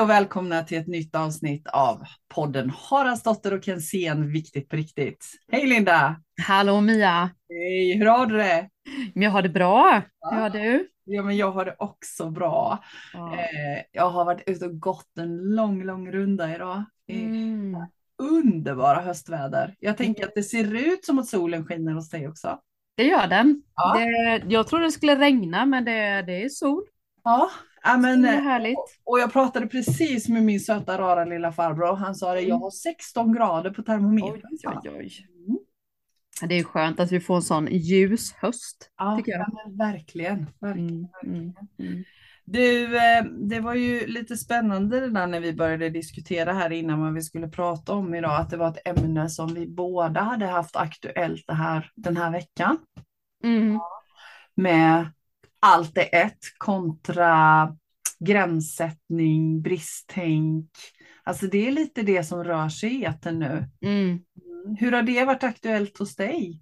Hej och välkomna till ett nytt avsnitt av podden Haraldsdotter och Kensén Viktigt på riktigt. Hej Linda! Hallå Mia! Hej, hur har du det? Jag har det bra. Hur har du? Ja, men jag har det också bra. Ja. Eh, jag har varit ute och gått en lång, lång runda idag. Mm. underbara höstväder. Jag tänker att det ser ut som att solen skiner hos dig också. Det gör den. Ja. Det, jag trodde det skulle regna men det, det är sol. Ja, ja men, det är eh, härligt. och jag pratade precis med min söta rara lilla farbror. Han sa det, jag har 16 grader på termometern. Mm. Oj, oj, oj. Mm. Det är skönt att vi får en sån ljus höst. Ja, ja, men verkligen. verkligen. Mm, mm, mm. Du, eh, det var ju lite spännande det där när vi började diskutera här innan vad vi skulle prata om idag, att det var ett ämne som vi båda hade haft aktuellt det här, den här veckan Mm. med allt är ett kontra gränssättning, bristtänk. Alltså det är lite det som rör sig i etern nu. Mm. Hur har det varit aktuellt hos dig?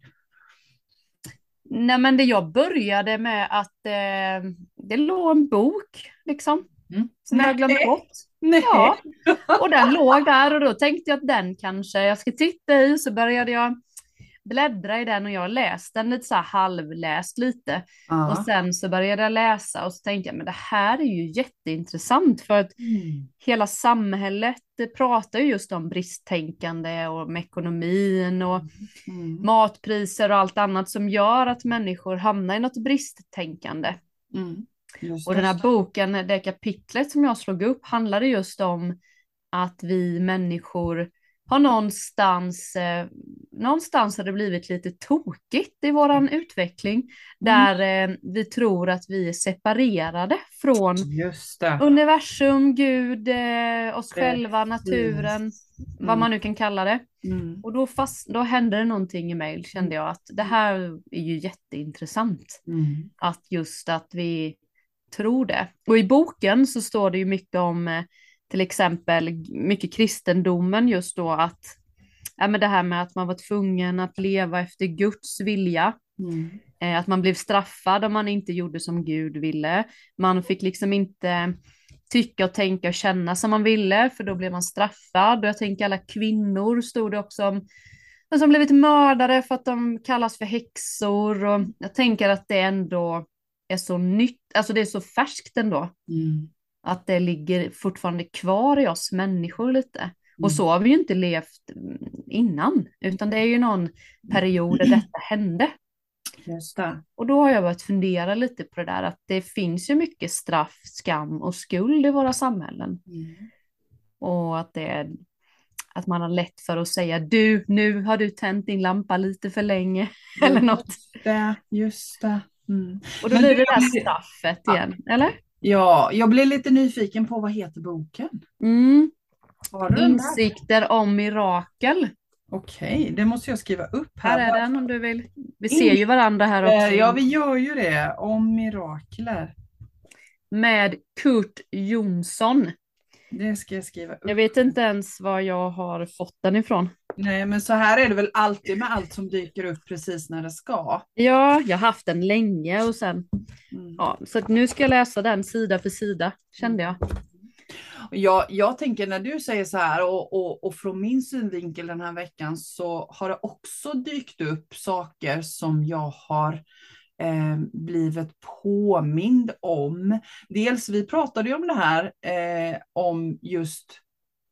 Nej men det jag började med att eh, det låg en bok liksom. Mm. Som jag Nej. bort. Nej. Ja, och den låg där och då tänkte jag att den kanske jag ska titta i. Så började jag bläddra i den och jag har läst den lite så här halvläst lite. Ja. Och sen så började jag läsa och så tänkte jag men det här är ju jätteintressant för att Mm. hela samhället pratar ju just om bristtänkande och om ekonomin och Mm. matpriser och allt annat som gör att människor hamnar i något bristtänkande. Mm. Och den här boken, det kapitlet som jag slog upp, handlade just om att vi människor har någonstans, eh, någonstans har det blivit lite tokigt i våran utveckling, där eh, vi tror att vi är separerade från Just det. universum, Gud, eh, oss Precis. själva, naturen, vad man nu kan kalla det. Mm. Och då, fast, då hände det någonting i mig, kände jag att det här är ju jätteintressant Mm. att just att vi tror det. Och i boken så står det ju mycket om eh, till exempel mycket kristendomen just då att ja, men det här med att man var tvungen att leva efter Guds vilja. Mm. Eh, att man blev straffad om man inte gjorde som Gud ville. Man fick liksom inte tycka och tänka och känna som man ville för då blev man straffad. Och jag tänker alla kvinnor stod det också om som blivit mördare för att de kallas för häxor. Och jag tänker att det ändå är så nytt, alltså det är så färskt ändå. Mm. Att det ligger fortfarande kvar i oss människor lite. Mm. Och så har vi ju inte levt mm, innan, utan det är ju någon period där detta hände. Det. Och då har jag börjat fundera lite på det där att det finns ju mycket straff, skam och skuld i våra samhällen. Mm. Och att det är att man har lätt för att säga du, nu har du tänt din lampa lite för länge eller något. Just det, just det. Mm. Och då Men blir det där straffet Ja. igen, eller? Ja, jag blev lite nyfiken på vad heter boken? Mm. Insikter om mirakel. Okej, det måste jag skriva upp Här här. är den om du vill. Vi ser ju varandra här Eh, också. Ja, vi gör ju det. Om mirakler. Med Kurt Jonsson. Det ska jag skriva upp. Jag vet inte ens var jag har fått den ifrån. Nej, men så här är det väl alltid med allt som dyker upp precis när det ska. Ja, jag har haft den länge och sen, Mm. ja, så nu ska jag läsa den sida för sida, kände jag. Jag, jag tänker när du säger så här och, och, och från min synvinkel den här veckan så har det också dykt upp saker som jag har eh, blivit påmind om. Dels vi pratade ju om det här eh, om just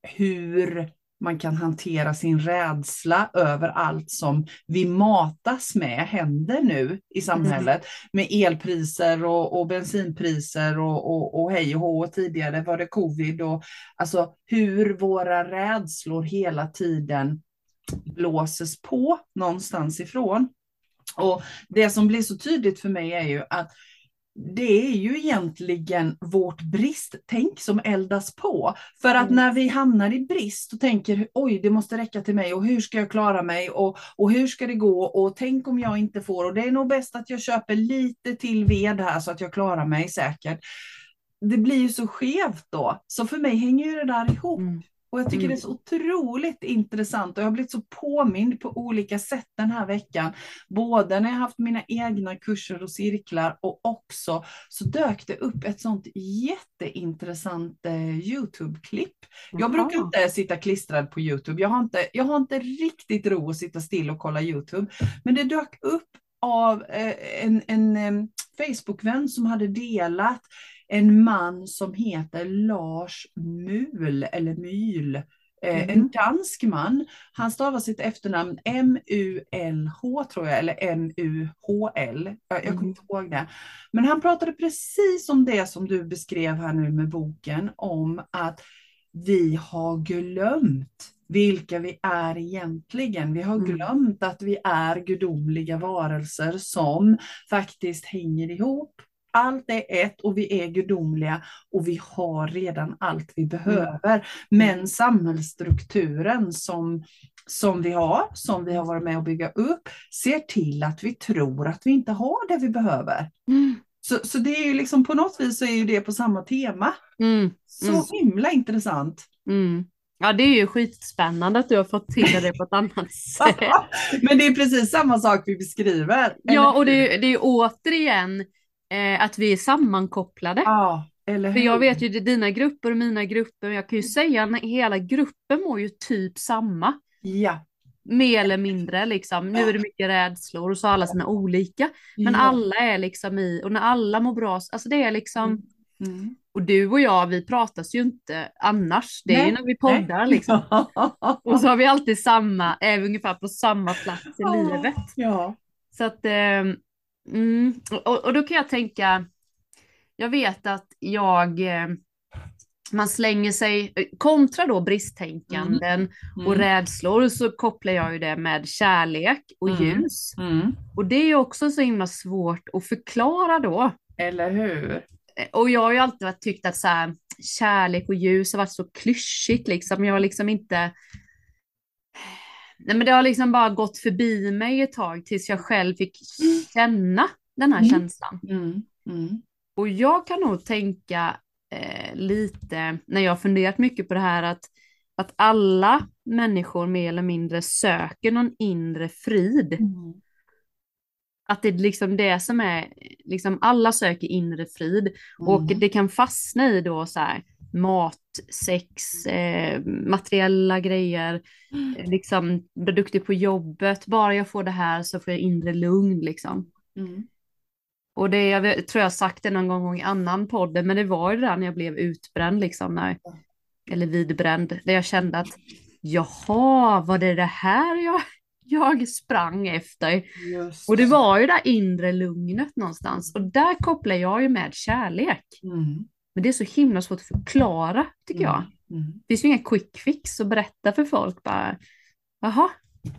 hur man kan hantera sin rädsla över allt som vi matas med händer nu i samhället med elpriser och, och bensinpriser och, och, och hej och hå. Och tidigare var det covid och alltså hur våra rädslor hela tiden blåses på någonstans ifrån. Och det som blir så tydligt för mig är ju att det är ju egentligen vårt bristtänk som eldas på. För att Mm. när vi hamnar i brist och tänker oj, det måste räcka till mig och hur ska jag klara mig och, och hur ska det gå och tänk om jag inte får och det är nog bäst att jag köper lite till ved här så att jag klarar mig säkert. Det blir ju så skevt då. Så för mig hänger ju det där ihop. Mm. Och jag tycker Mm. det är så otroligt intressant och jag har blivit så påmind på olika sätt den här veckan. Både när jag haft mina egna kurser och cirklar och också så dök det upp ett sånt jätteintressant eh, Youtube-klipp. Jag brukar inte sitta klistrad på Youtube. Jag har, inte, jag har inte riktigt ro att sitta still och kolla Youtube. Men det dök upp av eh, en, en eh, Facebook-vän som hade delat en man som heter Lars Mul eller Myl. Eh, En Mhm. dansk man. Han stavar sitt efternamn M-U-L-H tror jag, eller M-U-H-L. Jag, jag kommer Mhm. inte ihåg det. Men han pratade precis om det som du beskrev här nu med boken, om att vi har glömt vilka vi är egentligen. Vi har Mm. glömt att vi är gudomliga varelser som faktiskt hänger ihop. Allt är ett och vi är gudomliga och vi har redan allt vi behöver. Men samhällsstrukturen som, som vi har, som vi har varit med att bygga upp, ser till att vi tror att vi inte har det vi behöver. Mm. Så, så det är ju liksom på något vis så är ju det på samma tema. Mm. Så Mm. himla intressant. Mm. Ja, det är ju skitspännande att du har fått till det på ett annat sätt. Men det är precis samma sak vi beskriver. Ja, och det är, det är återigen eh, att vi är sammankopplade. Ja, eller För jag hur? vet ju det är dina grupper och mina grupper, jag kan ju säga att hela gruppen mår ju typ samma. Ja. Mer eller mindre liksom. Nu är det mycket rädslor och så har alla sina olika. Men ja. alla är liksom i, och när alla mår bra, alltså det är liksom, Mm. och du och jag vi pratas ju inte annars, det är Nej, ju när vi poddar liksom. Och så har vi alltid samma, är vi ungefär på samma plats i livet. Ja. Så att, eh, mm, och, och då kan jag tänka, jag vet att jag, eh, man slänger sig, kontra då bristtänkanden och Mm. rädslor så kopplar jag ju det med kärlek och Mm. ljus. Mm. Och det är ju också så himla svårt att förklara då. Eller hur? Och jag har ju alltid tyckt att så här, kärlek och ljus har varit så klyschigt liksom. Jag har liksom inte... Nej men det har liksom bara gått förbi mig ett tag tills jag själv fick känna den här Mm. känslan. Mm. Mm. Och jag kan nog tänka eh, lite, när jag har funderat mycket på det här, att, att alla människor mer eller mindre söker någon inre frid. Mm. Att det är liksom det som är, liksom alla söker inre frid. Och Mm. det kan fastna i då så här mat, sex, eh, materiella grejer, eh, liksom bli duktig på jobbet, bara jag får det här så får jag inre lugn liksom. Mm. Och det, jag tror jag sagt det någon gång i annan podd, men det var ju det där när jag blev utbränd liksom, när, eller vidbränd, där jag kände att jaha, var det det här jag, jag sprang efter? Just. Och det var ju det inre lugnet någonstans, och där kopplar jag ju med kärlek. Mm. Men det är så himla svårt att förklara, tycker jag. Mm. Det finns ju inga quick fix att berätta för folk bara, jaha,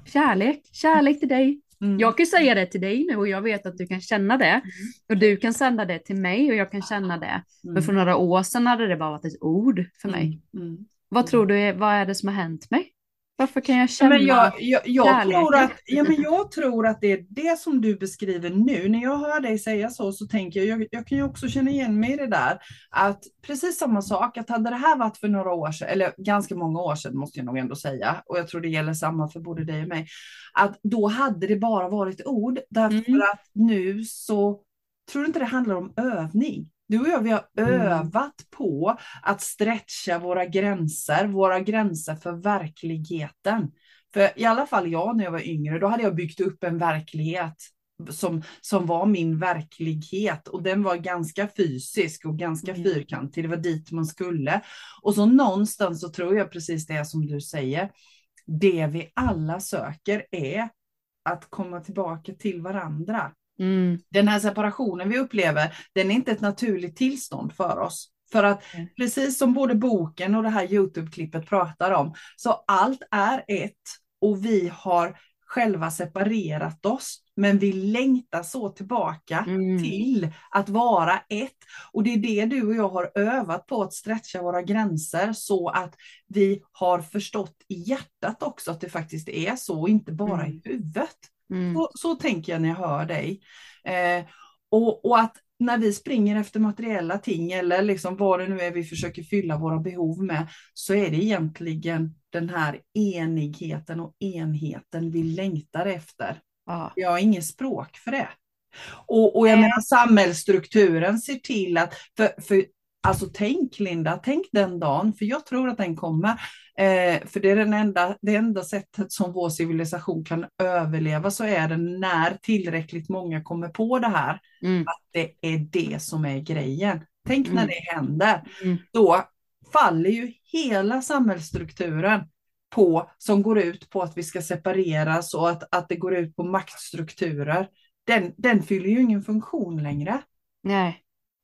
kärlek, kärlek till dig. Mm. Jag kan säga det till dig nu och jag vet att du kan känna det. Och du kan sända det till mig och jag kan känna det. Men för några år sedan hade det bara varit ett ord för mig. Mm. Mm. Vad tror du, vad är det som har hänt mig? Varför kan jag känna? Men jag, jag, jag, tror att, ja, men jag tror att det är det som du beskriver nu. När jag hör dig säga så, så tänker jag, jag, jag kan ju också känna igen mig i det där. Att precis samma sak, att hade det här varit för några år sedan, eller ganska många år sedan måste jag nog ändå säga, och jag tror det gäller samma för både dig och mig, att då hade det bara varit ord. Därför Mm. att nu så, tror du inte det handlar om övning? Du och jag, vi har Mm. övat på att stretcha våra gränser, våra gränser för verkligheten. För i alla fall jag när jag var yngre, då hade jag byggt upp en verklighet som, som var min verklighet och den var ganska fysisk och ganska Mm. fyrkantig. Det var dit man skulle. Och så någonstans så tror jag precis det som du säger. Det vi alla söker är att komma tillbaka till varandra. Mm, Den här separationen vi upplever, den är inte ett naturligt tillstånd för oss. För att Nej. precis som både boken och det här Youtube-klippet pratar om, så allt är ett och vi har själva separerat oss. Men vi längtar så tillbaka Mm. till att vara ett. Och det är det du och jag har övat på, att stretcha våra gränser så att vi har förstått i hjärtat också att det faktiskt är så, inte bara i Mm. huvudet. Mm, Så, så tänker jag när jag hör dig. Eh, och, och att när vi springer efter materiella ting eller liksom vad det nu är vi försöker fylla våra behov med, så är det egentligen den här enigheten och enheten vi längtar efter. Ja. Jag har inget språk för det. Och, och jag menar samhällsstrukturen ser till att, för, för Alltså tänk Linda, tänk den dagen, för jag tror att den kommer. Eh, för det är den enda, det enda sättet som vår civilisation kan överleva så är det när tillräckligt många kommer på det här. Mm. Att det är det som är grejen. Tänk när Mm. det händer. Mm. Då faller ju hela samhällsstrukturen på, som går ut på att vi ska separeras och att, att det går ut på maktstrukturer. Den, den fyller ju ingen funktion längre. Nej.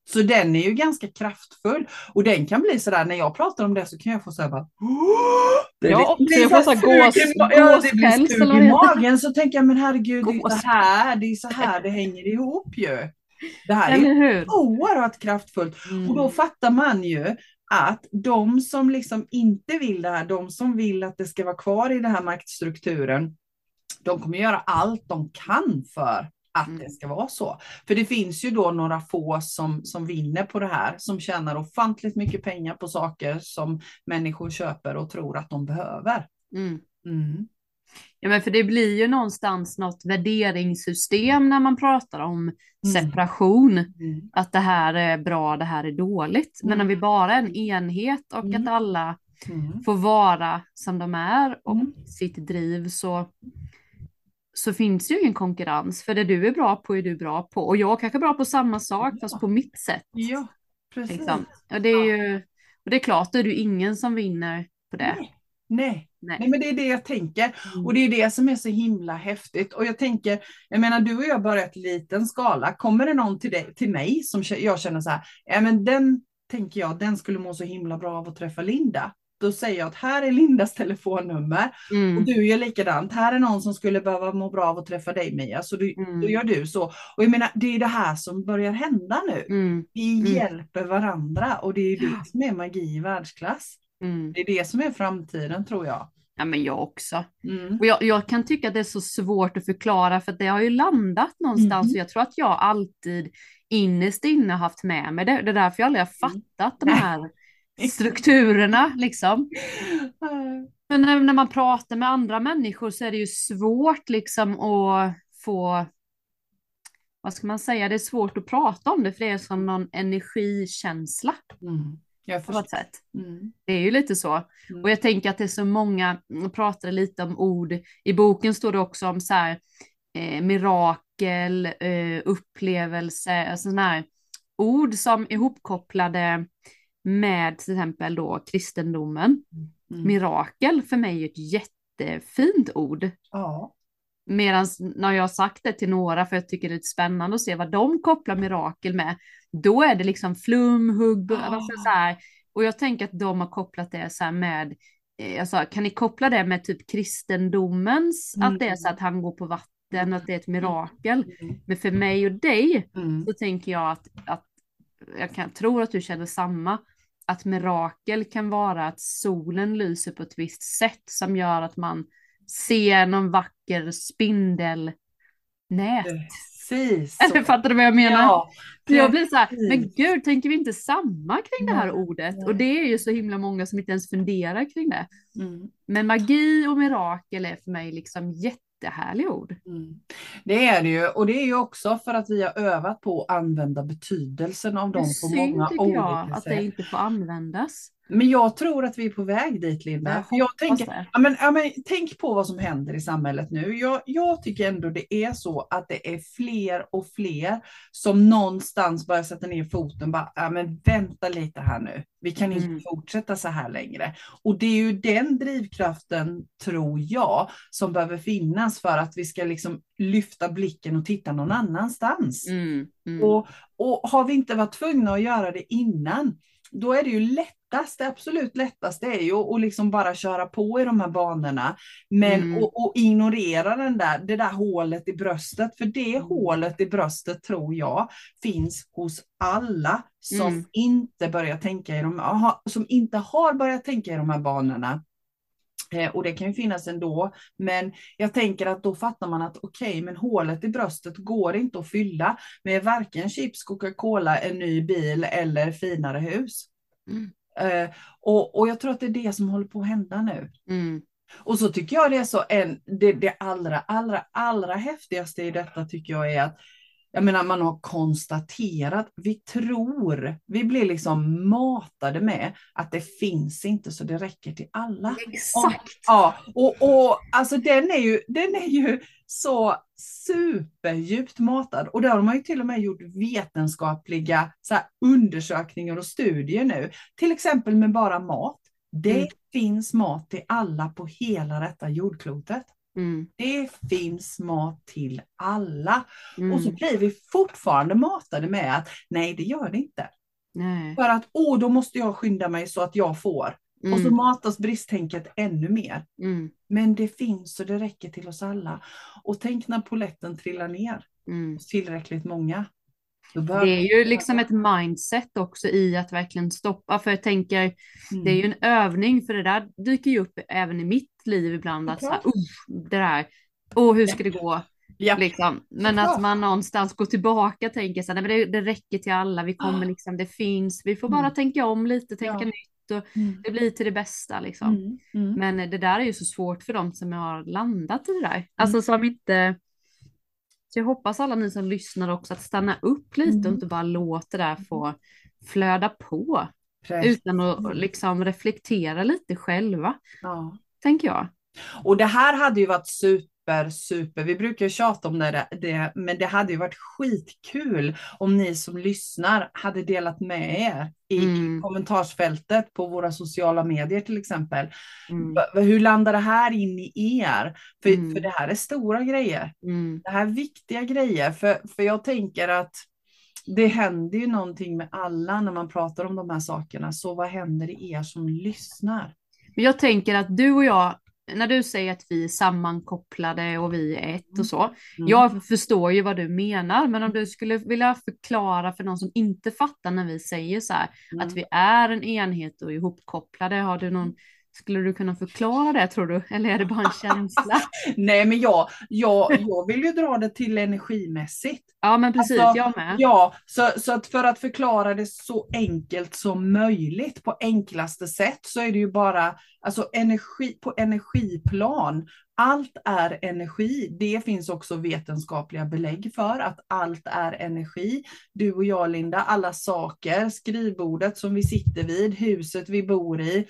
Så den är ju ganska kraftfull och den kan bli sådär när jag pratar om det så kan jag få såhär bara det Ja, liksom- också, jag får så här sug i gås- ja, det blir sug i det magen så tänker jag men herregud det är så här, det är så här det hänger ihop ju. Det här är hur? oerhört kraftfullt Mm. och då fattar man ju att de som liksom inte vill det här, de som vill att det ska vara kvar i den här maktstrukturen, de kommer göra allt de kan för att Mm. det ska vara så. För det finns ju då några få som, som vinner på det här, som tjänar ofantligt mycket pengar på saker som människor köper och tror att de behöver. Mm. Mm. Ja, men för det blir ju någonstans något värderingssystem när man pratar om separation. Mm. Att det här är bra, det här är dåligt. Men om vi bara är en enhet och Mm. att alla Mm. får vara som de är och Mm. sitt driv så, så finns det ju ingen konkurrens. För det du är bra på är du bra på. Och jag kanske är bra på samma sak Ja. fast på mitt sätt. Ja, precis. Liksom. Och, det är ju, och det är klart, då är det ju ingen som vinner på det. Nej. Nej. Nej. Nej, men det är det jag tänker. Mm. Och det är det som är så himla häftigt. Och jag tänker, jag menar du och jag börjat liten skala. Kommer det någon till, dig, till mig som jag känner så här, ja men den tänker jag, den skulle må så himla bra av att träffa Linda. Då säger jag att här är Lindas telefonnummer. Och Mm. du gör likadant. Här är någon som skulle behöva må bra av att träffa dig Mia. Så du, Mm. då gör du så. Och jag menar, det är det här som börjar hända nu. Mm. Vi Mm. hjälper varandra och det är det som är magi i världsklass. Mm. Det är det som är framtiden tror jag. Ja, men jag också. Mm. Och jag, jag kan tycka att det är så svårt att förklara för att det har ju landat någonstans. Mhm. Och jag tror att jag alltid innerst inne haft med mig det. Det är därför jag aldrig har Mm. fattat de här strukturerna liksom. Men när, när man pratar med andra människor så är det ju svårt liksom att få, vad ska man säga, det är svårt att prata om det för det är som någon energikänsla Mm. Jag på något sätt. Mm. Det är ju lite så. Mm. Och jag tänker att det är så många, jag pratade lite om ord, i boken står det också om så här, eh, mirakel, eh, upplevelse, alltså sådana här ord som är ihopkopplade med till exempel då kristendomen. Mm. Mirakel för mig är ett jättefint ord. Ja. Medan när jag har sagt det till några, för jag tycker det är spännande att se vad de kopplar mirakel med, då är det liksom flum, hugg, Ah. alltså så här, och jag tänker att de har kopplat det så här med, eh, alltså, kan ni koppla det med typ kristendomens, Mm. att det är så att han går på vatten, att det är ett mirakel. Mm. Men för mig och dig Mm. så tänker jag att, att jag kan, tror att du känner samma, att mirakel kan vara att solen lyser på ett visst sätt som gör att man ser någon vacker spindelnät. Precis. så. Eller fattar du vad jag menar? Ja, jag blir så här, men gud, tänker vi inte samma kring det här Nej, ordet? Och det är ju så himla många som inte ens funderar kring det. Mm. Men magi och mirakel är för mig liksom jättehärliga ord. Mm. Det är det ju och det är ju också för att vi har övat på att använda betydelsen av Det är dem på synd många olika jag att sätt. det inte får användas. Men jag tror att vi är på väg dit Linda. Jag jag tänker, ja, men, ja, men, tänk på vad som händer i samhället nu. Jag, jag tycker ändå det är så att det är fler och fler som någonstans börjar sätta ner foten. Bara, ja, men vänta lite här nu. Vi kan inte Mm. fortsätta så här längre. Och det är ju den drivkraften, tror jag, som behöver finnas för att vi ska liksom lyfta blicken och titta någon annanstans. Mm, mm. Och, och har vi inte varit tvungna att göra det innan, då är det ju lättast, det absolut lättaste är ju att liksom bara köra på i de här banorna. Men Mm. och, och ignorera den där, det där hålet i bröstet. För det Mm. hålet i bröstet tror jag finns hos alla som Mm. inte börjar tänka i de, aha, som inte har börjat tänka i de här banorna. Eh, och det kan ju finnas ändå. Men jag tänker att då fattar man att okej, okay, men hålet i bröstet går inte att fylla med varken chips, Coca-Cola, en ny bil eller finare hus. Mm. Eh, och, och jag tror att det är det som håller på att hända nu. Mm. Och så tycker jag det är så en, det, det allra, allra, allra häftigaste i detta tycker jag är att jag menar, man har konstaterat, vi tror, vi blir liksom matade med att det finns inte så det räcker till alla. Exakt! Och, ja, och, och alltså den är ju, den är ju så superdjupt matad och där har man ju till och med gjort vetenskapliga så här, undersökningar och studier nu, till exempel med bara mat. Det mm. finns mat till alla på hela detta jordklotet. Mm. Det finns mat till alla. Mm. Och så mm. blir vi fortfarande matade med att nej, det gör det inte. Nej. För att åh, då måste jag skynda mig så att jag får. Mm. Och så mm. matas bristtänket ännu mer. Mm. Men det finns och det räcker till oss alla. Och tänk när poletten trillar ner. Tillräckligt många. Det är ju liksom ett mindset också i att verkligen stoppa, för jag tänker, mm. det är ju en övning, för det där dyker ju upp även i mitt liv ibland, att så här, det där, åh hur ska det gå? Ja. Liksom. Men att man någonstans går tillbaka och tänker så här, nej, men det, det räcker till alla, vi kommer liksom, det finns, vi får bara mm. tänka om lite, tänka ja. nytt och mm. det blir till det bästa liksom. Mm. mm. Men det där är ju så svårt för dem som har landat i det där, alltså som inte så jag hoppas alla ni som lyssnar också att stanna upp lite mm. och inte bara låta det där få flöda på. Precis. Utan att liksom reflektera lite själva. Ja. Tänker jag. Och det här hade ju varit super, super, vi brukar tjata om det, det, men det hade ju varit skitkul om ni som lyssnar hade delat med er i mm. kommentarsfältet på våra sociala medier till exempel. Mm. Hur landar det här in i er? För, mm. för det här är stora grejer. Mm. Det här är viktiga grejer, för, för jag tänker att det händer ju någonting med alla när man pratar om de här sakerna. Så vad händer i er som lyssnar? Jag tänker att du och jag när du säger att vi är sammankopplade och vi är ett och mm. så. Mm. Jag förstår ju vad du menar, men om du skulle vilja förklara för någon som inte fattar när vi säger så här, mm. att vi är en enhet och ihopkopplade, har du någon skulle du kunna förklara det tror du? Eller är det bara en känsla? Nej, men jag, jag, jag vill ju dra det till energimässigt. Ja, men precis, alltså, jag med. Ja, så, så att för att förklara det så enkelt som möjligt på enklaste sätt så är det ju bara alltså energi på energiplan. Allt är energi. Det finns också vetenskapliga belägg för att allt är energi. Du och jag, Linda, alla saker, skrivbordet som vi sitter vid, huset vi bor i,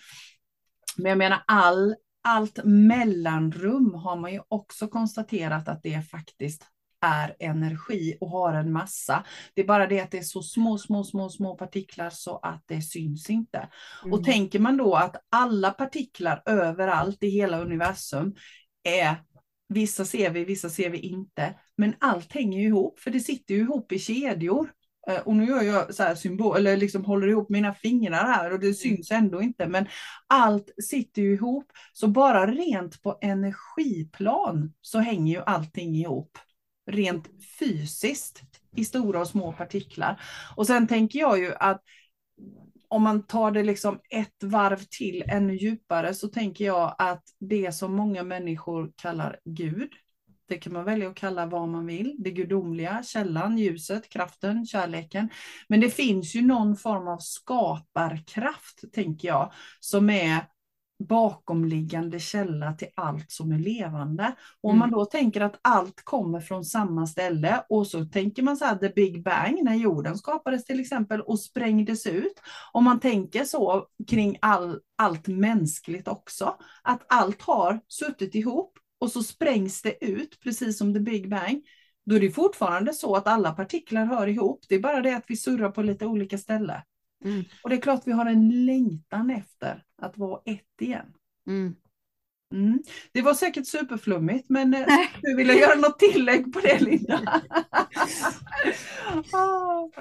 men jag menar all, allt mellanrum har man ju också konstaterat att det faktiskt är energi och har en massa. Det är bara det att det är så små, små, små, små partiklar så att det syns inte. Mm. Och tänker man då att alla partiklar överallt i hela universum är Vissa ser vi, vissa ser vi inte. Men allt hänger ihop, för det sitter ju ihop i kedjor. Eh, och nu gör jag så här symbol, eller liksom håller ihop mina fingrar här och det mm. syns ändå inte. Men allt sitter ju ihop. Så bara rent på energiplan så hänger ju allting ihop. Rent fysiskt i stora och små partiklar. Och sen tänker jag ju att om man tar det liksom ett varv till ännu djupare så tänker jag att det som många människor kallar Gud, det kan man välja att kalla vad man vill. Det gudomliga, källan, ljuset, kraften, kärleken. Men det finns ju någon form av skaparkraft, tänker jag, som är bakomliggande källa till allt som är levande. Och om man mm. då tänker att allt kommer från samma ställe och så tänker man så här the big bang när jorden skapades till exempel och sprängdes ut. Om man tänker så kring all, allt mänskligt också, att allt har suttit ihop och så sprängs det ut, precis som the big bang, då är det fortfarande så att alla partiklar hör ihop. Det är bara det att vi surrar på lite olika ställen. Mm. Och det är klart vi har en längtan efter att vara ett igen. Mm. Mm. Det var säkert superflummigt, men eh, du ville göra något tillägg på det Linda?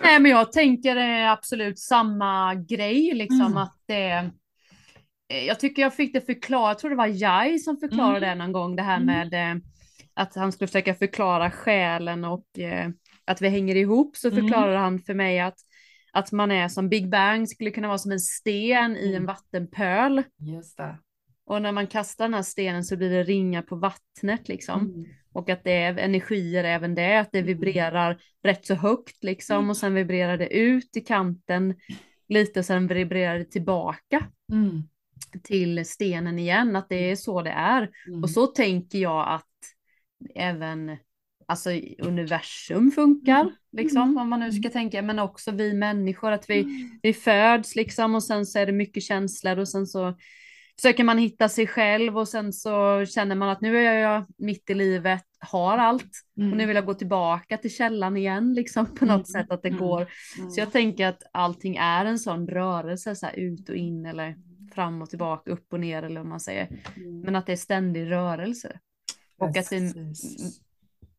Nej, men jag tänker absolut samma grej, liksom mm. att det Eh, jag tycker jag fick det förklarat, jag tror det var Jai som förklarade mm. det någon gång, det här mm. med eh, att han skulle försöka förklara själen och eh, att vi hänger ihop, så mm. förklarade mm. han för mig att, att man är som Big Bang skulle kunna vara som en sten i en mm. vattenpöl. Just det. Och när man kastar den här stenen så blir det ringar på vattnet liksom. Mm. Och att det är energier även det, att det vibrerar rätt så högt liksom. Och sen vibrerar det ut i kanten lite och sen vibrerar det tillbaka Mm. Till stenen igen. Att det är så det är. Mm. Och så tänker jag att även alltså, universum funkar, liksom, Mm. om man nu ska tänka, men också vi människor, att vi, Mm. vi föds liksom och sen så är det mycket känslor och sen så försöker man hitta sig själv och sen så känner man att nu är jag mitt i livet, har allt och nu vill jag gå tillbaka till källan igen, liksom på något Mm. sätt att det Mm. går. Mm. Så jag tänker att allting är en sån rörelse, så här ut och in eller fram och tillbaka, upp och ner eller vad man säger. Mm. Men att det är ständig rörelse. Och att vi, Precis.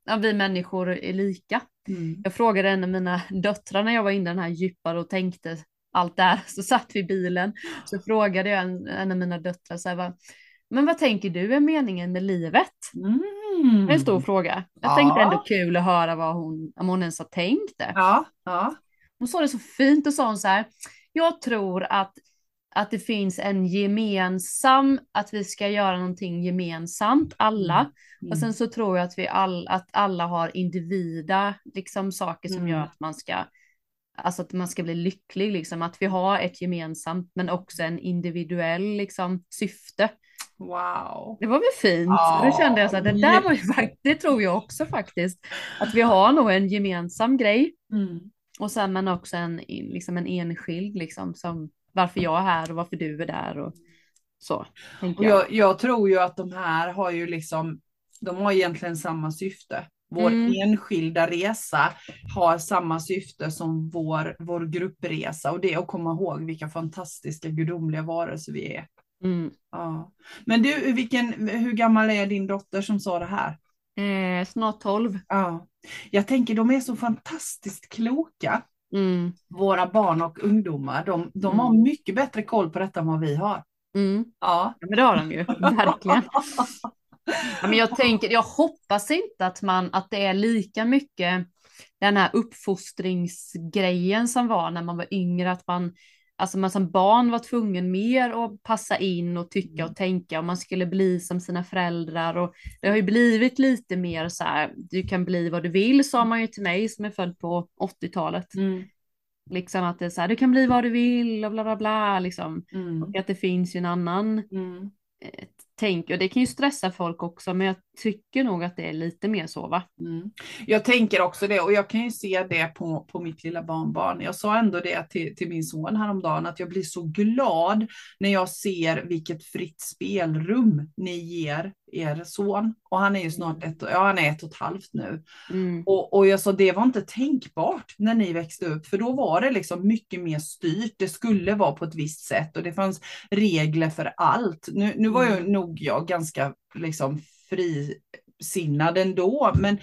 ja, vi människor är lika. Mm. Jag frågade en av mina döttrar när jag var inne den här djupare och tänkte allt där, så satt vi i bilen. Så frågade jag en, en av mina döttrar så här, va, men vad tänker du är meningen med livet? Mm. En stor fråga. Jag Ja. tänkte ändå kul att höra vad hon, om hon ens har tänkt det. Ja, ja. Hon sa det så fint och sa hon så här, jag tror att, att det finns en gemensam, att vi ska göra någonting gemensamt, alla. Mm. Och sen så tror jag att vi all, att alla har individa, liksom saker som Mm. gör att man ska, alltså att man ska bli lycklig, liksom att vi har ett gemensamt men också en individuell liksom syfte. Wow. Det var väl fint? Ja, Då kände jag så att det där var ju det tror jag också faktiskt, att vi har nog en gemensam grej Mm. och sen men också en, liksom en enskild liksom som varför jag är här och varför du är där och så. Och jag. jag, jag tror ju att de här har ju liksom, de har egentligen samma syfte. Vår Mm. enskilda resa har samma syfte som vår, vår gruppresa och det är att komma ihåg vilka fantastiska gudomliga varelser vi är. Mm. Ja. Men du, vilken, hur gammal är din dotter som sa det här? Eh, snart 12. Ja. Jag tänker de är så fantastiskt kloka, Mm. våra barn och ungdomar. De, de Mm. har mycket bättre koll på detta än vad vi har. Mm. Ja. Ja, men det har de ju, verkligen. Ja, men jag tänker, jag hoppas inte att man, att det är lika mycket den här uppfostringsgrejen som var när man var yngre, att man, alltså man som barn var tvungen mer att passa in och tycka och tänka och man skulle bli som sina föräldrar och det har ju blivit lite mer så här, du kan bli vad du vill, sa man ju till mig som är född på 80-talet. Mm. Liksom att det är så här, du kan bli vad du vill och bla bla bla liksom. Mm. Och att det finns ju en annan Mm. eh, tänk, och det kan ju stressa folk också, men jag tycker nog att det är lite mer så va? Mm. Jag tänker också det och jag kan ju se det på, på mitt lilla barnbarn. Jag sa ändå det till, till min son häromdagen att jag blir så glad när jag ser vilket fritt spelrum ni ger er son. Och han är ju snart ett, ja, han är ett och ett halvt nu. Mm. Och, och jag sa det var inte tänkbart när ni växte upp för då var det liksom mycket mer styrt. Det skulle vara på ett visst sätt och det fanns regler för allt. Nu, nu var ju nog jag ganska liksom frisinnad ändå men,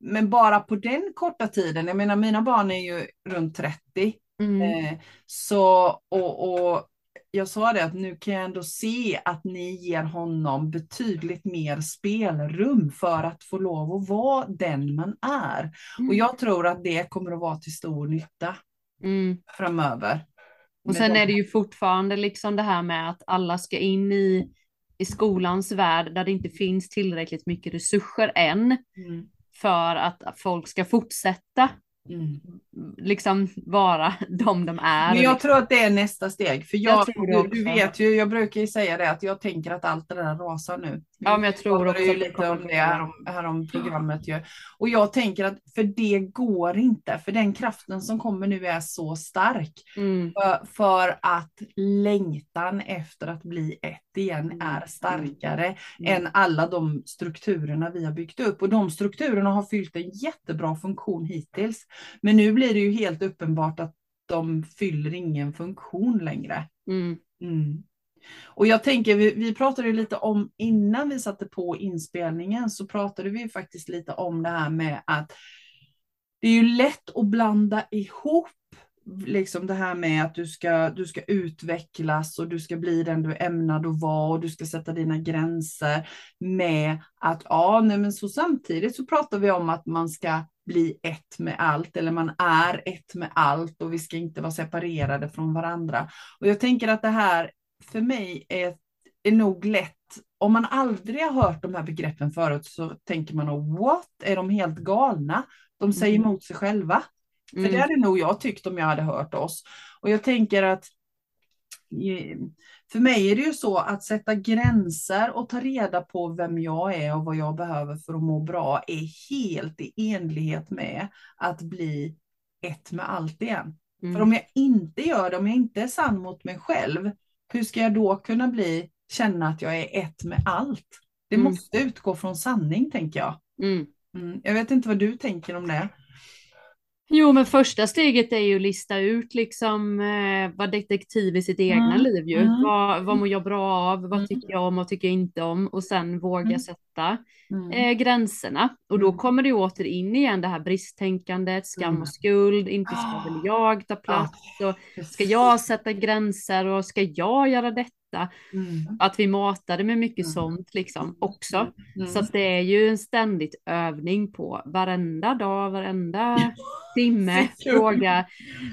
men bara på den korta tiden, jag menar mina barn är ju runt 30 Mm. Eh, så, och, och jag sa det att nu kan jag ändå se att ni ger honom betydligt mer spelrum för att få lov att vara den man är. Och jag tror att det kommer att vara till stor nytta Mm. framöver. Och sen är det ju fortfarande liksom det här med att alla ska in i, i skolans värld där det inte finns tillräckligt mycket resurser än Mm, för att folk ska fortsätta mm. liksom vara de de är. Men jag liksom. tror att det är nästa steg. För Jag jag, du, du vet ju, jag brukar ju säga det att jag tänker att allt det där rasar nu. Ja, men jag tror också ju lite om det här om, här om programmet ju. Och jag tänker att för det går inte, för den kraften som kommer nu är så stark. Mm. För, för att längtan efter att bli ett igen är starkare Mm. än alla de strukturerna vi har byggt upp. Och de strukturerna har fyllt en jättebra funktion hittills. Men nu blir det ju helt uppenbart att de fyller ingen funktion längre. Mm. Och jag tänker, vi, vi pratade ju lite om innan vi satte på inspelningen så pratade vi faktiskt lite om det här med att det är ju lätt att blanda ihop liksom det här med att du ska, du ska utvecklas och du ska bli den du är ämnad att vara och du ska sätta dina gränser med att ja, nej men så samtidigt så pratar vi om att man ska bli ett med allt eller man är ett med allt och vi ska inte vara separerade från varandra. Och jag tänker att det här för mig är är nog lätt, om man aldrig har hört de här begreppen förut så tänker man nog what, är de helt galna? De säger Mm. emot sig själva. För Mm. det hade nog jag tyckt om jag hade hört oss. Och jag tänker att för mig är det ju så att sätta gränser och ta reda på vem jag är och vad jag behöver för att må bra är helt i enlighet med att bli ett med allt igen. Mm. För om jag inte gör det, om jag inte är sann mot mig själv, hur ska jag då kunna bli, känna att jag är ett med allt? Det Mm. måste utgå från sanning, tänker jag. Mm. Mm. Jag vet inte vad du tänker om det. Jo, men första steget är ju att lista ut liksom eh, vara detektiv i sitt egna Mm, liv ju. mm. Vad, vad mår jag bra av? Vad Mm. tycker jag om? Vad tycker jag inte om? Och sen våga Mm. sätta Mm. eh, gränserna. Och då Mm. kommer det åter in igen det här bristtänkandet, skam och skuld, inte ska väl jag ta plats och ska jag sätta gränser och ska jag göra detta? Mm. Att vi matade med mycket Mm. sånt liksom också. Mm. Så det är ju en ständigt övning på varenda dag, varenda timme. Fråga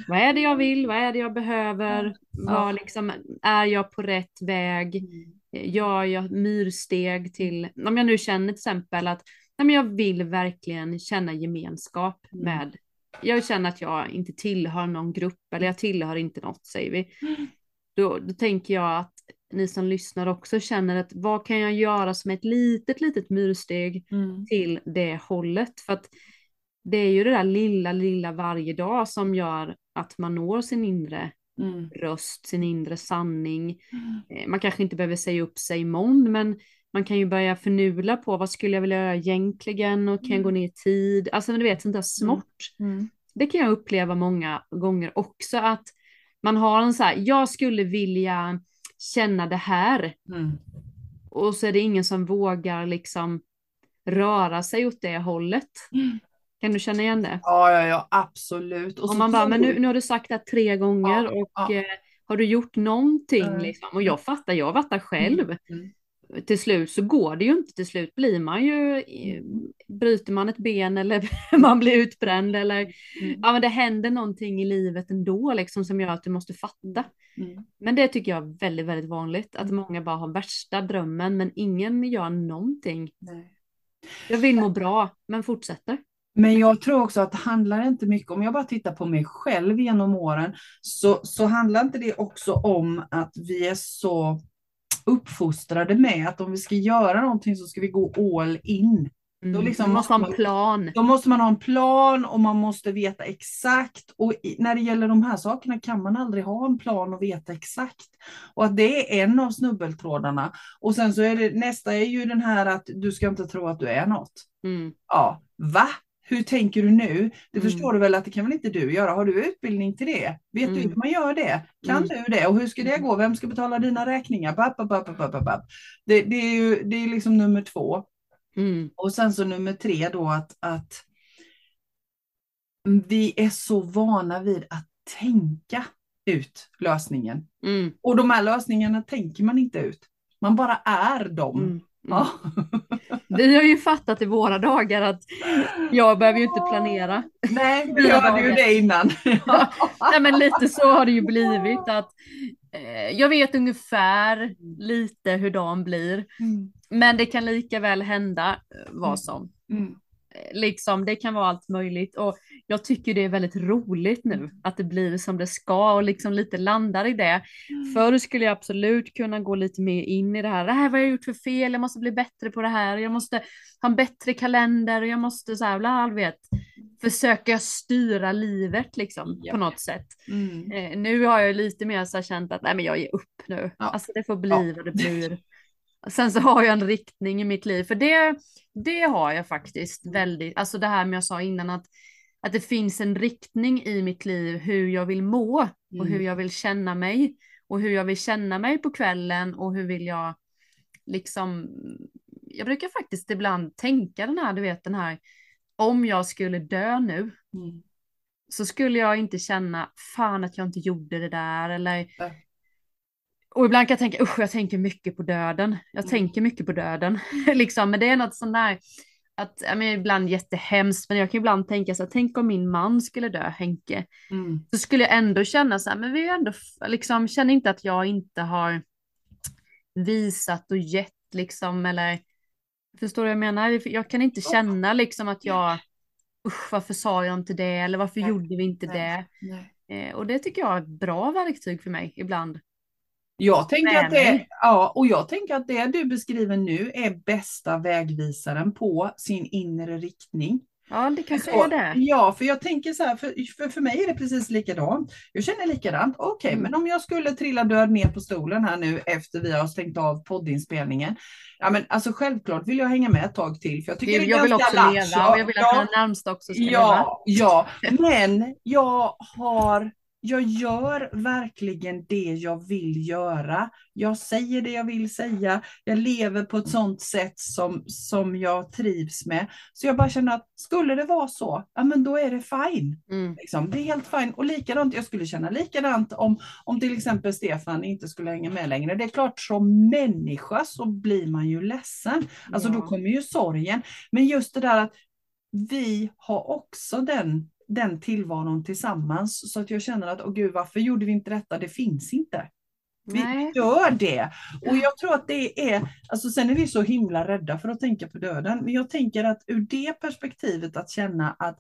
vad är det jag vill, vad är det jag behöver, vad liksom, är jag på rätt väg, gör jag myrsteg till, om jag nu känner till exempel att nej, men jag vill verkligen känna gemenskap Mm. med, jag känner att jag inte tillhör någon grupp eller jag tillhör inte något säger vi. Mm. Då, då tänker jag att ni som lyssnar också känner att vad kan jag göra som ett litet, litet myrsteg Mm. till det hållet? För att det är ju det där lilla, lilla varje dag som gör att man når sin inre Mm. röst, sin inre sanning. Eh, Man kanske inte behöver säga upp sig imorgon, men man kan ju börja förnula på vad skulle jag vilja göra egentligen och kan jag gå ner i tid? Alltså men du vet sånt där smått. Mm. Det kan jag uppleva många gånger också att man har en så här, jag skulle vilja känna det här Mm. och så är det ingen som vågar liksom röra sig åt det hållet. Mm. Kan du känna igen det? Ja, ja, ja, absolut. Och Och man bara, men nu, nu har du sagt det tre gånger Ja, och ja. eh, har du gjort någonting Mm. liksom? Och jag fattar, jag fattar själv. Mm. Till slut så går det ju inte, till slut blir man ju, bryter man ett ben eller man blir utbränd eller Mm. ja men det händer någonting i livet ändå liksom som gör att du måste fatta. Mm. Men det tycker jag är väldigt, väldigt vanligt, att många bara har värsta drömmen men ingen gör någonting. Nej. Jag vill må bra, men fortsätter. Men jag tror också att det handlar inte mycket, om jag bara tittar på mig själv genom åren, så, så handlar inte det också om att vi är så uppfostrade med att om vi ska göra någonting så ska vi gå all in. Mm. Då liksom man måste ha måste en man- plan. Då måste man ha en plan och man måste veta exakt. Och i, när det gäller de här sakerna kan man aldrig ha en plan och veta exakt. Och att det är en av snubbeltrådarna. Och sen så är det nästa är ju den här att du ska inte tro att du är något. Mm. Ja, va? Hur tänker du nu? Det Mm. förstår du väl att det kan väl inte du göra? Har du utbildning till det? Vet du Mm. hur man gör det? Kan Mm. du det? Och hur ska det Mm. gå? Vem ska betala dina räkningar? Bap, bap, bap, bap, bap, bap. Det, det är ju det är liksom nummer två. Mm. Och sen så nummer tre då att, att vi är så vana vid att tänka ut lösningen. Mm. Och de här lösningarna tänker man inte ut. Man bara är dem. Ja. Vi har ju fattat i våra dagar att jag behöver ju inte planera. Nej, vi hörde ju det innan. Nej men lite så har det ju blivit att eh, jag vet ungefär lite hur dagen blir. Mm. Men det kan lika väl hända eh, vad Mm. som. Mm. Liksom, det kan vara allt möjligt och jag tycker det är väldigt roligt nu att det blir som det ska och liksom lite landar i det. Förr skulle jag absolut kunna gå lite mer in i det här. Det här vad jag gjort för fel, jag måste bli bättre på det här, jag måste ha en bättre kalender och jag måste så här, bla, vet, försöka styra livet liksom Ja. på något sätt. Mm. Eh, nu har jag lite mer så här känt att nej men jag ger upp nu. Ja. Alltså det får bli Ja. vad det blir. Sen så har jag en riktning i mitt liv, för det, det har jag faktiskt väldigt, alltså det här med jag sa innan att, att det finns en riktning i mitt liv hur jag vill må och Mm. hur jag vill känna mig och hur jag vill känna mig på kvällen och hur vill jag liksom, jag brukar faktiskt ibland tänka den här, du vet den här, om jag skulle dö nu Mm. så skulle jag inte känna fan att jag inte gjorde det där eller. Och ibland kan jag tänka usch jag tänker mycket på döden. Jag Mm. tänker mycket på döden liksom men det är något sånt där att jag menar, ibland jättehemskt men jag kan ibland tänka så här, tänk om min man skulle dö Henke Mm. så skulle jag ändå känna så här men vi är ändå liksom känner inte att jag inte har visat och gett liksom eller förstår du vad jag menar? Jag kan inte känna liksom att jag usch varför sa jag inte det eller varför Nej. gjorde vi inte Nej. det? Nej. Eh, och det tycker jag är ett bra verktyg för mig ibland. Jag tänker att det, ja, och jag tänker att det du beskriver nu är bästa vägvisaren på sin inre riktning. Ja, det kanske är det. Ja, för jag tänker så här, för, för, för mig är det precis likadant. Jag känner likadant. Okej, Mm. men om jag skulle trilla död ner på stolen här nu efter vi har stängt av poddinspelningen. Ja, men alltså självklart vill jag hänga med ett tag till, för jag tycker det är Jag vill också leva och jag vill att Ja, mina närmsta också ska leva. Ja, ja, men jag har, jag gör verkligen det jag vill göra. Jag säger det jag vill säga. Jag lever på ett sådant sätt som, som jag trivs med. Så jag bara känner att skulle det vara så, ja men då är det fine. Mm. Liksom. Det är helt fine. Och likadant, jag skulle känna likadant om, om till exempel Stefan inte skulle hänga med längre. Det är klart, som människa så blir man ju ledsen. Alltså Ja. då kommer ju sorgen. Men just det där att vi har också den, den tillvaron tillsammans. Så att jag känner att, åh gud, varför gjorde vi inte detta? Det finns inte. Vi Nej. gör det. Och jag tror att det är, alltså sen är vi så himla rädda för att tänka på döden. Men jag tänker att ur det perspektivet att känna att,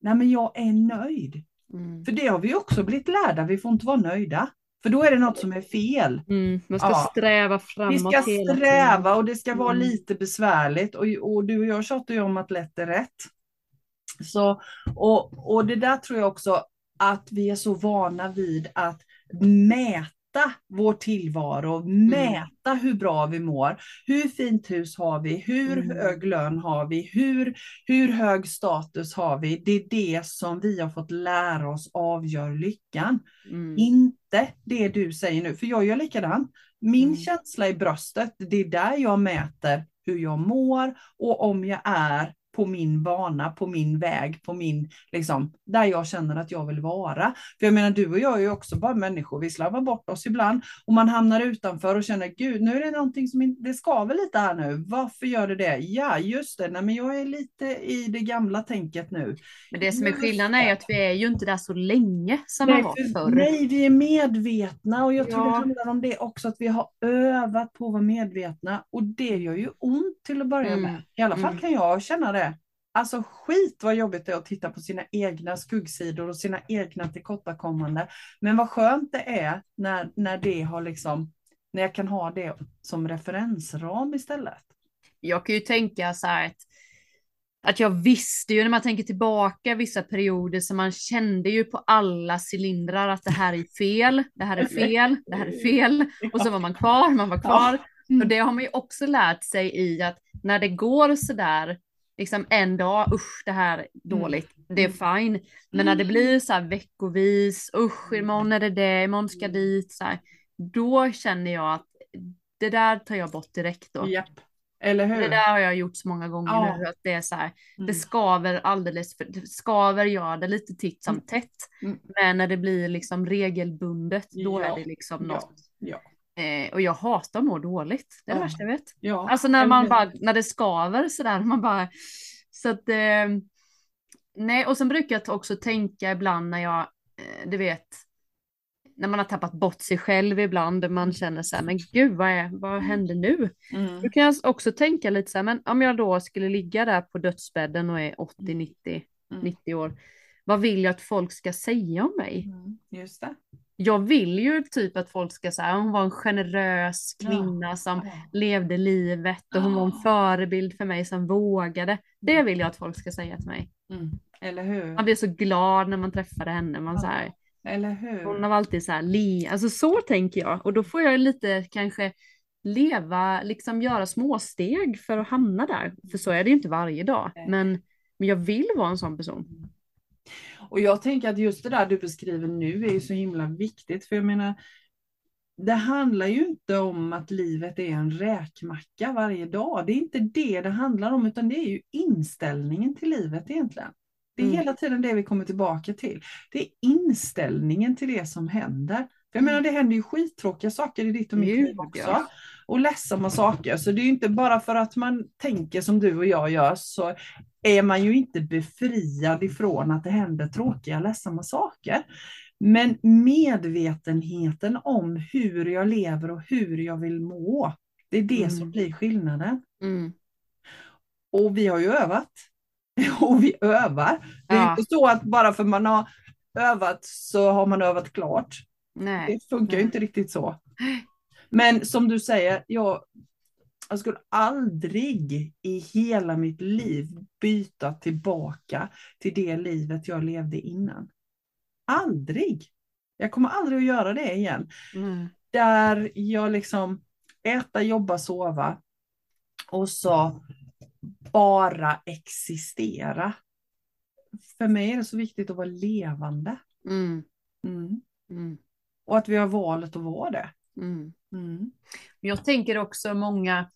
nej men jag är nöjd. Mm. För det har vi också blivit lärda, vi får inte vara nöjda. För då är det något som är fel. Mm. Man ska Ja. sträva framåt Vi ska sträva och det ska vara Mm. lite besvärligt. Och, och du och jag tjatar ju om att lätt är rätt. Så, och, och det där tror jag också att vi är så vana vid att mäta vår tillvaro, mäta hur bra vi mår. Hur fint hus har vi? Hur Mm. hög lön har vi? Hur, hur hög status har vi? Det är det som vi har fått lära oss avgör lyckan. Mm. Inte det du säger nu, för jag gör likadant. Min Mm. känsla i bröstet, det är där jag mäter hur jag mår och om jag är på min bana, på min väg, på min, liksom, där jag känner att jag vill vara. För jag menar, du och jag är ju också bara människor, vi slarvar bort oss ibland och man hamnar utanför och känner, gud, nu är det någonting som inte, det skaver lite här nu. Varför gör det det? Ja, just det, nej men jag är lite i det gamla tänket nu. Men det som är skillnaden är det. att vi är ju inte där så länge som Nej, man var för- förr. nej, vi är medvetna och jag tror det Ja. handlar om det också, att vi har övat på att vara medvetna och det gör ju ont till att börja Mm. med. I alla fall Mm. kan jag känna det. Alltså skit vad jobbigt det är att titta på sina egna skuggsidor och sina egna tillkortakommanden. Men vad skönt det är när, när det har liksom, när jag kan ha det som referensram istället. Jag kan ju tänka så här att, att jag visste ju när man tänker tillbaka vissa perioder så man kände ju på alla cylindrar att det här är fel, det här är fel, det här är fel. Och så var man kvar, man var kvar. Och det har man ju också lärt sig i att när det går sådär, liksom en dag, usch det här är dåligt, det är fine. Men när det Mm. blir så här veckovis, usch imorgon är det det, imorgon ska dit, så här, då känner jag att det där tar jag bort direkt då. Japp. Eller hur? Det där har jag gjort så många gånger Ja. nu, att det är så här, Mm. det skaver alldeles för, det skaver gör det lite titt som Mm. tätt. Mm. Men när det blir liksom regelbundet, då Ja. är det liksom något. Ja. Eh, och jag hatar att må dåligt, det är det Ja. värsta jag vet. Ja. Alltså när man bara, när det skaver sådär, man bara, så att, eh, nej, och sen brukar jag också tänka ibland när jag, eh, du vet, när man har tappat bort sig själv ibland, man känner så här, men gud, vad, är, vad händer nu? Mm. Då kan jag också tänka lite så här, men om jag då skulle ligga där på dödsbädden och är 80, 90, Mm. 90 år, vad vill jag att folk ska säga om mig? Mm. Just det. Jag vill ju typ att folk ska säga, hon var en generös Ja. kvinna som Ja. levde livet och hon var en förebild för mig som vågade. Det vill jag att folk ska säga till mig. Mm. Eller hur? Man blir så glad när man träffade henne. Man så här, Eller hur? hon har alltid så här, li, alltså så tänker jag. Och då får jag lite kanske leva, liksom göra småsteg för att hamna där. För så är det ju inte varje dag. Men, men jag vill vara en sån person. Och jag tänker att just det där du beskriver nu är ju så himla viktigt. För jag menar, det handlar ju inte om att livet är en räkmacka varje dag. Det är inte det det handlar om, utan det är ju inställningen till livet egentligen. Det är Mm. hela tiden det vi kommer tillbaka till. Det är inställningen till det som händer. För jag menar, det händer ju skittråkiga saker i ditt och mitt liv också. ja. Och ledsamma saker. Så det är inte bara för att man tänker som du och jag gör så är man ju inte befriad ifrån att det händer tråkiga, ledsamma saker. Men medvetenheten om hur jag lever och hur jag vill må, det är det Mm. som blir skillnaden. Mm. Och vi har ju övat. Och vi övar. Det är Ja. inte så att bara för man har övat så har man övat klart. Nej. Det funkar ju inte riktigt så. Men som du säger, jag, jag skulle aldrig i hela mitt liv byta tillbaka till det livet jag levde innan. Aldrig! Jag kommer aldrig att göra det igen. Mm. Där jag liksom äta, jobba, sova och så bara existera. För mig är det så viktigt att vara levande. Mm. Mm. Mm. Och att vi har valet att vara det. Mm. Mm. Jag tänker också många,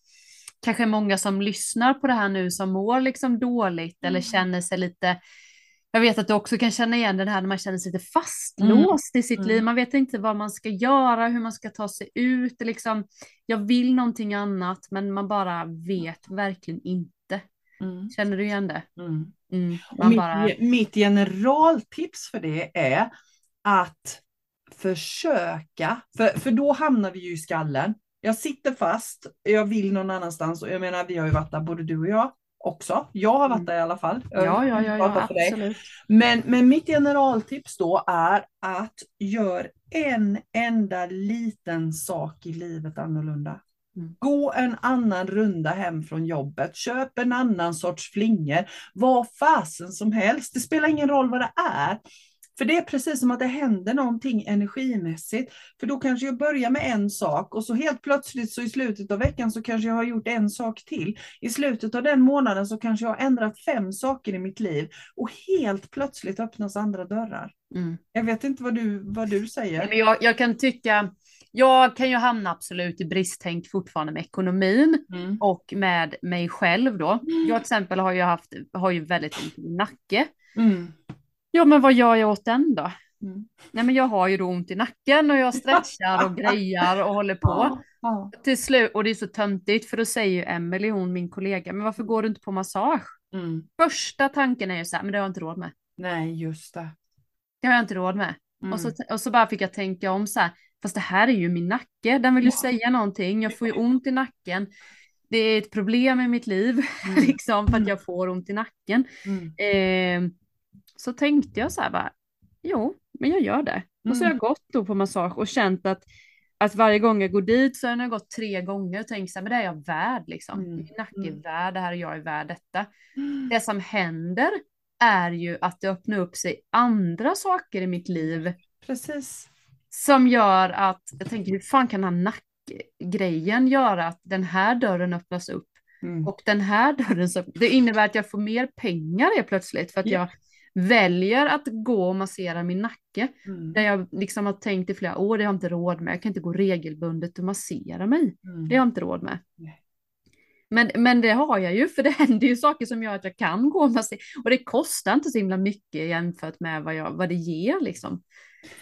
kanske många som lyssnar på det här nu som mår liksom dåligt eller Mm. känner sig lite, jag vet att du också kan känna igen det här när man känner sig lite fastlåst i sitt Mm. liv. Man vet inte vad man ska göra, hur man ska ta sig ut. Liksom, jag vill någonting annat men man bara vet verkligen inte. Mm. Känner du igen det? Mm. Mm. Mitt, bara, mitt generaltips för det är att försöka, för, för då hamnar vi ju i skallen. Jag sitter fast, jag vill någon annanstans och jag menar vi har ju varit där både du och jag också. Jag har varit Mm. där i alla fall. ja, ja, ja, ja pratar för dig. absolut. Men, men mitt generaltips då är att gör en enda liten sak i livet annorlunda. Mm. Gå en annan runda hem från jobbet, köp en annan sorts flingor, vad fasen som helst. Det spelar ingen roll vad det är. För det är precis som att det händer någonting energimässigt. För då kanske jag börjar med en sak och så helt plötsligt så i slutet av veckan så kanske jag har gjort en sak till. I slutet av den månaden så kanske jag har ändrat fem saker i mitt liv och helt plötsligt öppnas andra dörrar. Mm. Jag vet inte vad du, vad du säger. Men jag, jag kan tycka, jag kan ju hamna absolut i bristtänk fortfarande med ekonomin Mm. och med mig själv då. Jag till exempel har ju haft, har ju väldigt ont i nacke. Mm. Ja men vad gör jag åt den då? Mm. Nej men jag har ju då ont i nacken och jag stretchar och grejar och håller på. Ja, ja. Till slut, och det är så töntigt för då säger ju Emelie, hon min kollega, men varför går du inte på massage? Mm. Första tanken är ju så här, men det har jag inte råd med. Nej, just det. Det har jag inte råd med. Mm. Och, så, och så bara fick jag tänka om så här, fast det här är ju min nacke, den vill ju Ja. säga någonting, jag får ju ont i nacken. Det är ett problem i mitt liv, Mm. liksom, för att Mm. jag får ont i nacken. Mm. Eh, så tänkte jag så här bara, jo, men jag gör det. Och så har Mm. jag gått då på massage och känt att, att varje gång jag går dit så har jag gått tre gånger och tänkt så här, men det är jag värd liksom. Mm. Min nacke är Mm. värd det här och jag är värd detta. Mm. Det som händer är ju att det öppnar upp sig andra saker i mitt liv Precis. som gör att jag tänker hur fan kan den här nackgrejen göra att den här dörren öppnas upp Mm. och den här dörren så det innebär att jag får mer pengar helt plötsligt för att Ja. jag väljer att gå och massera min nacke Mm. där jag liksom har tänkt i flera år det har jag inte råd med jag kan inte gå regelbundet och massera mig Mm. det har jag inte råd med. Nej. Men, men det har jag ju, för det händer ju saker som gör att jag kan gå och massera. Och det kostar inte så himla mycket jämfört med vad, jag, vad det ger liksom.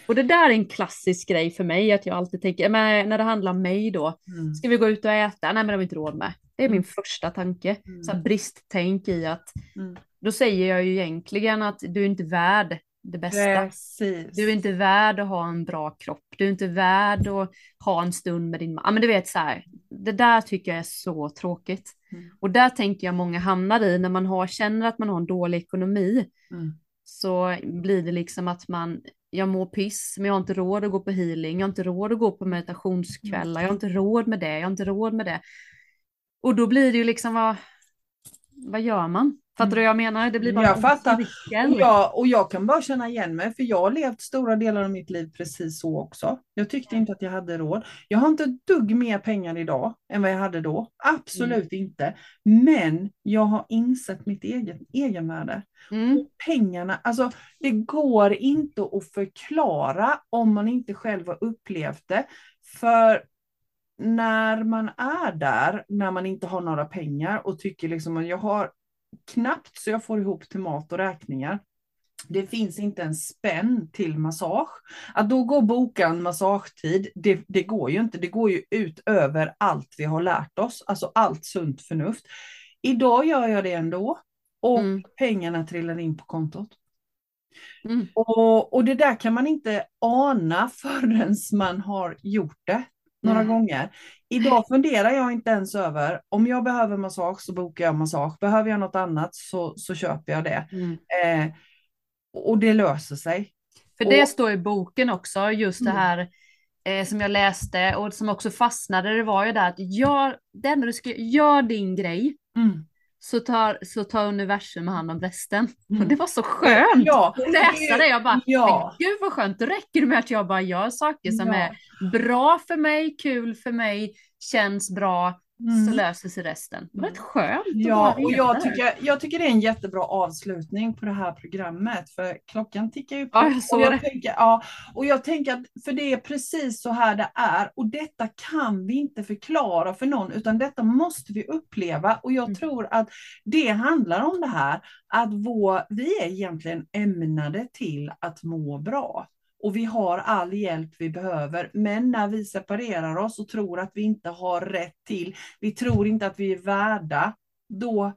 Och det där är en klassisk grej för mig, att jag alltid tänker, men när det handlar om mig då, Mm. ska vi gå ut och äta? Nej men det har vi inte råd med. Det är min Mm. första tanke. Mm. Så här bristtänk i att, Mm. Då säger jag ju egentligen att du är inte värd det bästa. Precis. Du är inte värd att ha en bra kropp. Du är inte värd att ha en stund med din man. Ja, men du vet så här, det där tycker jag är så tråkigt. Mm. Och där tänker jag många hamnar i när man har, känner att man har en dålig ekonomi. Mm. Så blir det liksom att man, jag mår piss, men jag har inte råd att gå på healing. Jag har inte råd att gå på meditationskvällar. Jag har inte råd med det. Jag har inte råd med det. Och då blir det ju liksom, vad, vad gör man? Fattar du vad jag menar? Det blir bara Jag fattar. Och jag, och jag kan bara känna igen mig, för jag har levt stora delar av mitt liv precis så också. Jag tyckte inte att jag hade råd. Jag har inte ett dugg mer pengar idag än vad jag hade då. Absolut inte. Men jag har insett mitt eget egenvärde. Mm. Pengarna, alltså det går inte att förklara om man inte själv har upplevt det. För när man är där, när man inte har några pengar och tycker liksom att jag har knappt så jag får ihop till mat och räkningar. Det finns inte en spänn till massage. Att då gå och boka en massagetid, det, det går ju inte. Det går ju ut över allt vi har lärt oss, alltså allt sunt förnuft. Idag gör jag det ändå och Mm. pengarna trillar in på kontot. Mm. Och, och det där kan man inte ana förrän man har gjort det några Nej. gånger. Idag funderar jag inte ens över om jag behöver massage så bokar jag massage. Behöver jag något annat så, så köper jag det. Mm. Eh, och det löser sig. För det Och- står i boken också, just det Mm. här eh, som jag läste och som också fastnade, det var ju det att gör, det enda du ska, gör din grej Mm. Så tar, så tar universum hand om resten. Mm. Och det var så skönt Ja, att läsa det. Jag bara, Ja. men gud vad skönt, då räcker det med att jag bara gör saker som Ja. är bra för mig, kul för mig, känns bra, Mm. så löser sig resten. Det var rätt skönt att Ja, och jag tycker, jag tycker det är en jättebra avslutning på det här programmet, för klockan tickar ju på. Ja, jag och jag. Tänker, ja, och jag tänker att, för det är precis så här det är, och detta kan vi inte förklara för någon, utan detta måste vi uppleva. Och jag Mm. tror att det handlar om det här, att vår, vi är egentligen ämnade till att må bra. Och vi har all hjälp vi behöver, men när vi separerar oss och tror att vi inte har rätt till, vi tror inte att vi är värda, då,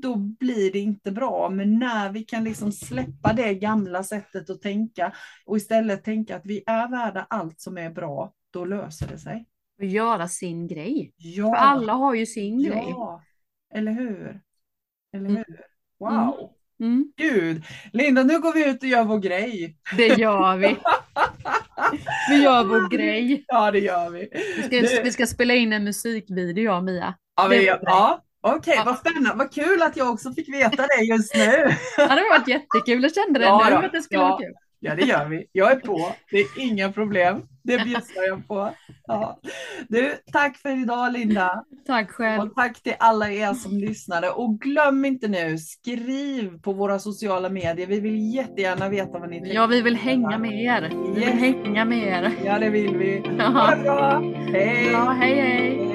då blir det inte bra. Men när vi kan liksom släppa det gamla sättet att tänka och istället tänka att vi är värda allt som är bra, då löser det sig. Och göra sin grej. Ja, För alla har ju sin grej. ja. eller hur? Eller Mm. hur? Wow! Mm, Gud, Linda, nu går vi ut och gör vår grej. det gör vi. Vi gör vår grej. Ja, det gör vi. Vi ska, Det- vi ska spela in en musikvideo jag och Mia. Ja, vi, ja. Okej, Ja. vad spännande. Vad kul att jag också fick veta det just nu. Ja, det har varit jättekul. Jag kände det Ja, nu att det skulle Ja. vara kul. Ja, det gör vi. Jag är på. Det är inga problem. Det bjussar jag på. Ja. Du, tack för idag Linda. Tack själv. Och tack till alla er som lyssnade. Och glöm inte nu, skriv på våra sociala medier. Vi vill jättegärna veta vad ni tänker. Ja, vi vill hänga med er. Vi vill Yes. hänga med er. Ja, det vill vi. Ha det bra. Hej. Ja, hej hej.